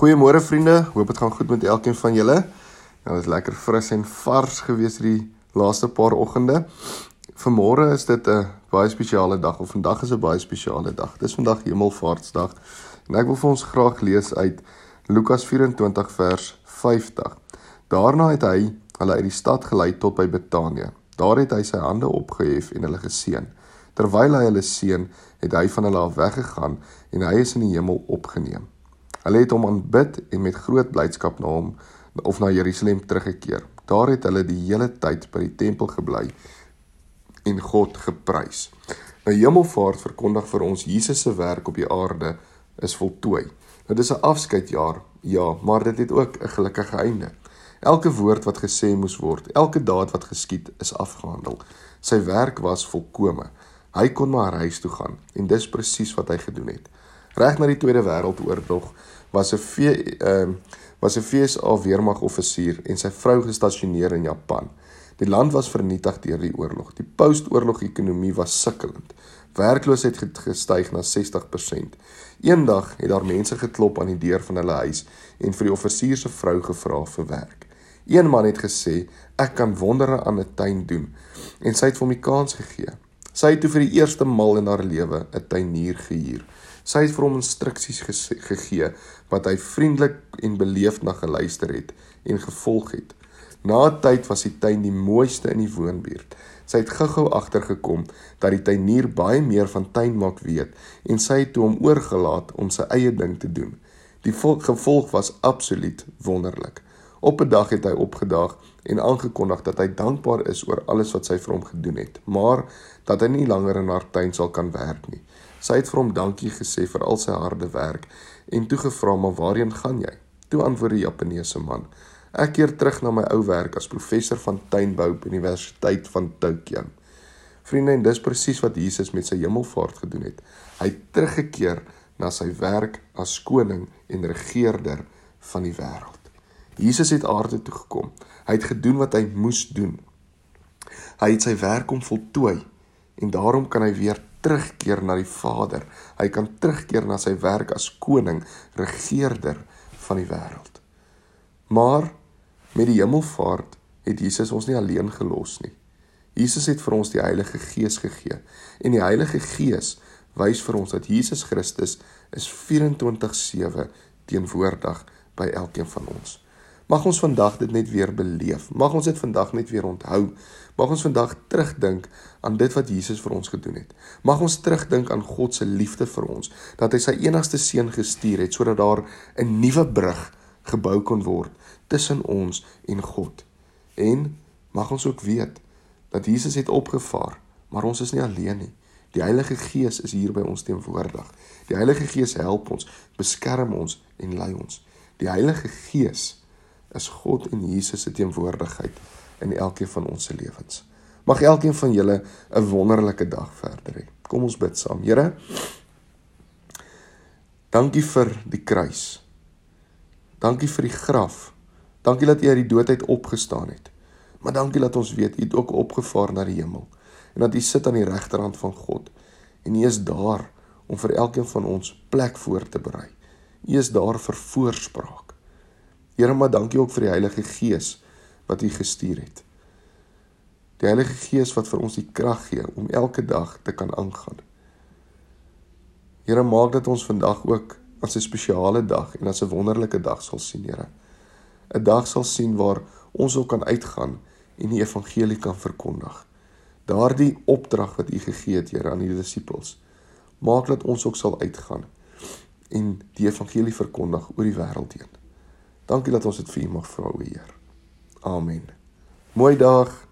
Goeiemôre vriende, hoop dit gaan goed met elkeen van julle. Nou is lekker fris en vars gewees hierdie laaste paar oggende. Vanmôre is dit 'n baie spesiale dag of vandag is 'n baie spesiale dag. Dis vandag Hemelvaartsdag en ek wil vir ons graag lees uit Lukas 24 vers 50. Daarna het hy hulle uit die stad gelei tot by Betanië. Daar het hy sy hande opgehef en hulle geseën. Terwyl hy hulle seën, het hy van hulle af weggegaan en hy is in die hemel opgeneem. Hulle het hom aanbid en met groot blydskap na hom of na Jerusalem teruggekeer. Daar het hulle die hele tyd by die tempel gebly en God geprys. Nou Hemelvaart verkondig vir ons Jesus se werk op die aarde is voltooi. Nou dis 'n afskeidjaar, ja, maar dit het ook 'n gelukkige einde. Elke woord wat gesê moes word, elke daad wat geskied is afgehandel. Sy werk was volkome. Hy kon maar huis toe gaan en dis presies wat hy gedoen het. Reg na die Tweede Wêreldoorlog was 'n ehm uh, was 'n FSA weermagoffisier en sy vrou gestasioneer in Japan. Die land was vernietig deur die oorlog. Die post-oorlog ekonomie was sukkelend. Werkloosheid het gestyg na 60%. Eendag het daar mense geklop aan die deur van hulle huis en vir die offisier se vrou gevra vir werk. Een man het gesê, "Ek kan wondere aan 'n tuin doen." En sy het hom die kans gegee. Sy het toe vir die eerste maal in haar lewe 'n tuinier gehuur. Sy het vir hom instruksies gegee wat hy vriendelik en beleefd na geluister het en gevolg het. Na 'n tyd was die tuin die mooiste in die woonbuurt. Sy het gou-gou agtergekom dat die tuinier baie meer van tuinmaak weet en sy het hom oorgelaat om sy eie ding te doen. Die gevolg was absoluut wonderlik. Op 'n dag het hy opgedaag en aangekondig dat hy dankbaar is oor alles wat sy vir hom gedoen het, maar dat hy nie langer in haar tuin sal kan werk nie. Sy het vir hom dankie gesê vir al sy harde werk en toe gevra maar waarheen gaan jy? Toe antwoord die Japaneese man: Ek keer terug na my ou werk as professor van tuinbou by Universiteit van Tokyo. Vriende, en dis presies wat Jesus met sy hemelvaart gedoen het. Hy het teruggekeer na sy werk as koning en regerder van die wêreld. Jesus het aarde toe gekom. Hy het gedoen wat hy moes doen. Hy het sy werk om voltooi en daarom kan hy weer terugkeer na die Vader. Hy kan terugkeer na sy werk as koning, regerder van die wêreld. Maar met die hemelvaart het Jesus ons nie alleen gelos nie. Jesus het vir ons die Heilige Gees gegee en die Heilige Gees wys vir ons dat Jesus Christus is 24/7 teenwoordig by elkeen van ons. Mag ons vandag dit net weer beleef. Mag ons dit vandag net weer onthou. Mag ons vandag terugdink aan dit wat Jesus vir ons gedoen het. Mag ons terugdink aan God se liefde vir ons, dat hy sy enigste seun gestuur het sodat daar 'n nuwe brug gebou kon word tussen ons en God. En mag ons ook weet dat Jesus het opgevaar, maar ons is nie alleen nie. Die Heilige Gees is hier by ons teenwoordig. Die Heilige Gees help ons, beskerm ons en lei ons. Die Heilige Gees is God en Jesus se teenwoordigheid in elkeen van ons se lewens. Mag elkeen van julle 'n wonderlike dag verder hê. Kom ons bid saam. Here, dankie vir die kruis. Dankie vir die graf. Dankie dat U uit die dood uit opgestaan het. Maar dankie dat ons weet U het ook opgevaar na die hemel en dat U sit aan die regterhand van God en U is daar om vir elkeen van ons plek voor te berei. U is daar vir voorspraak. Here, maar dankie ook vir die Heilige Gees wat U gestuur het. Die Heilige Gees wat vir ons die krag gee om elke dag te kan aangaan. Here, maak dat ons vandag ook as 'n spesiale dag en as 'n wonderlike dag sal sien, Here. 'n Dag sal sien waar ons ook kan uitgaan en die evangelie kan verkondig. Daardie opdrag wat U gegee het, Here, aan die disippels. Maak dat ons ook sal uitgaan en die evangelie verkondig oor die wêreld heen. Dankie dat ons dit vir U mag vra, o Heer. Amen. Mooi dag.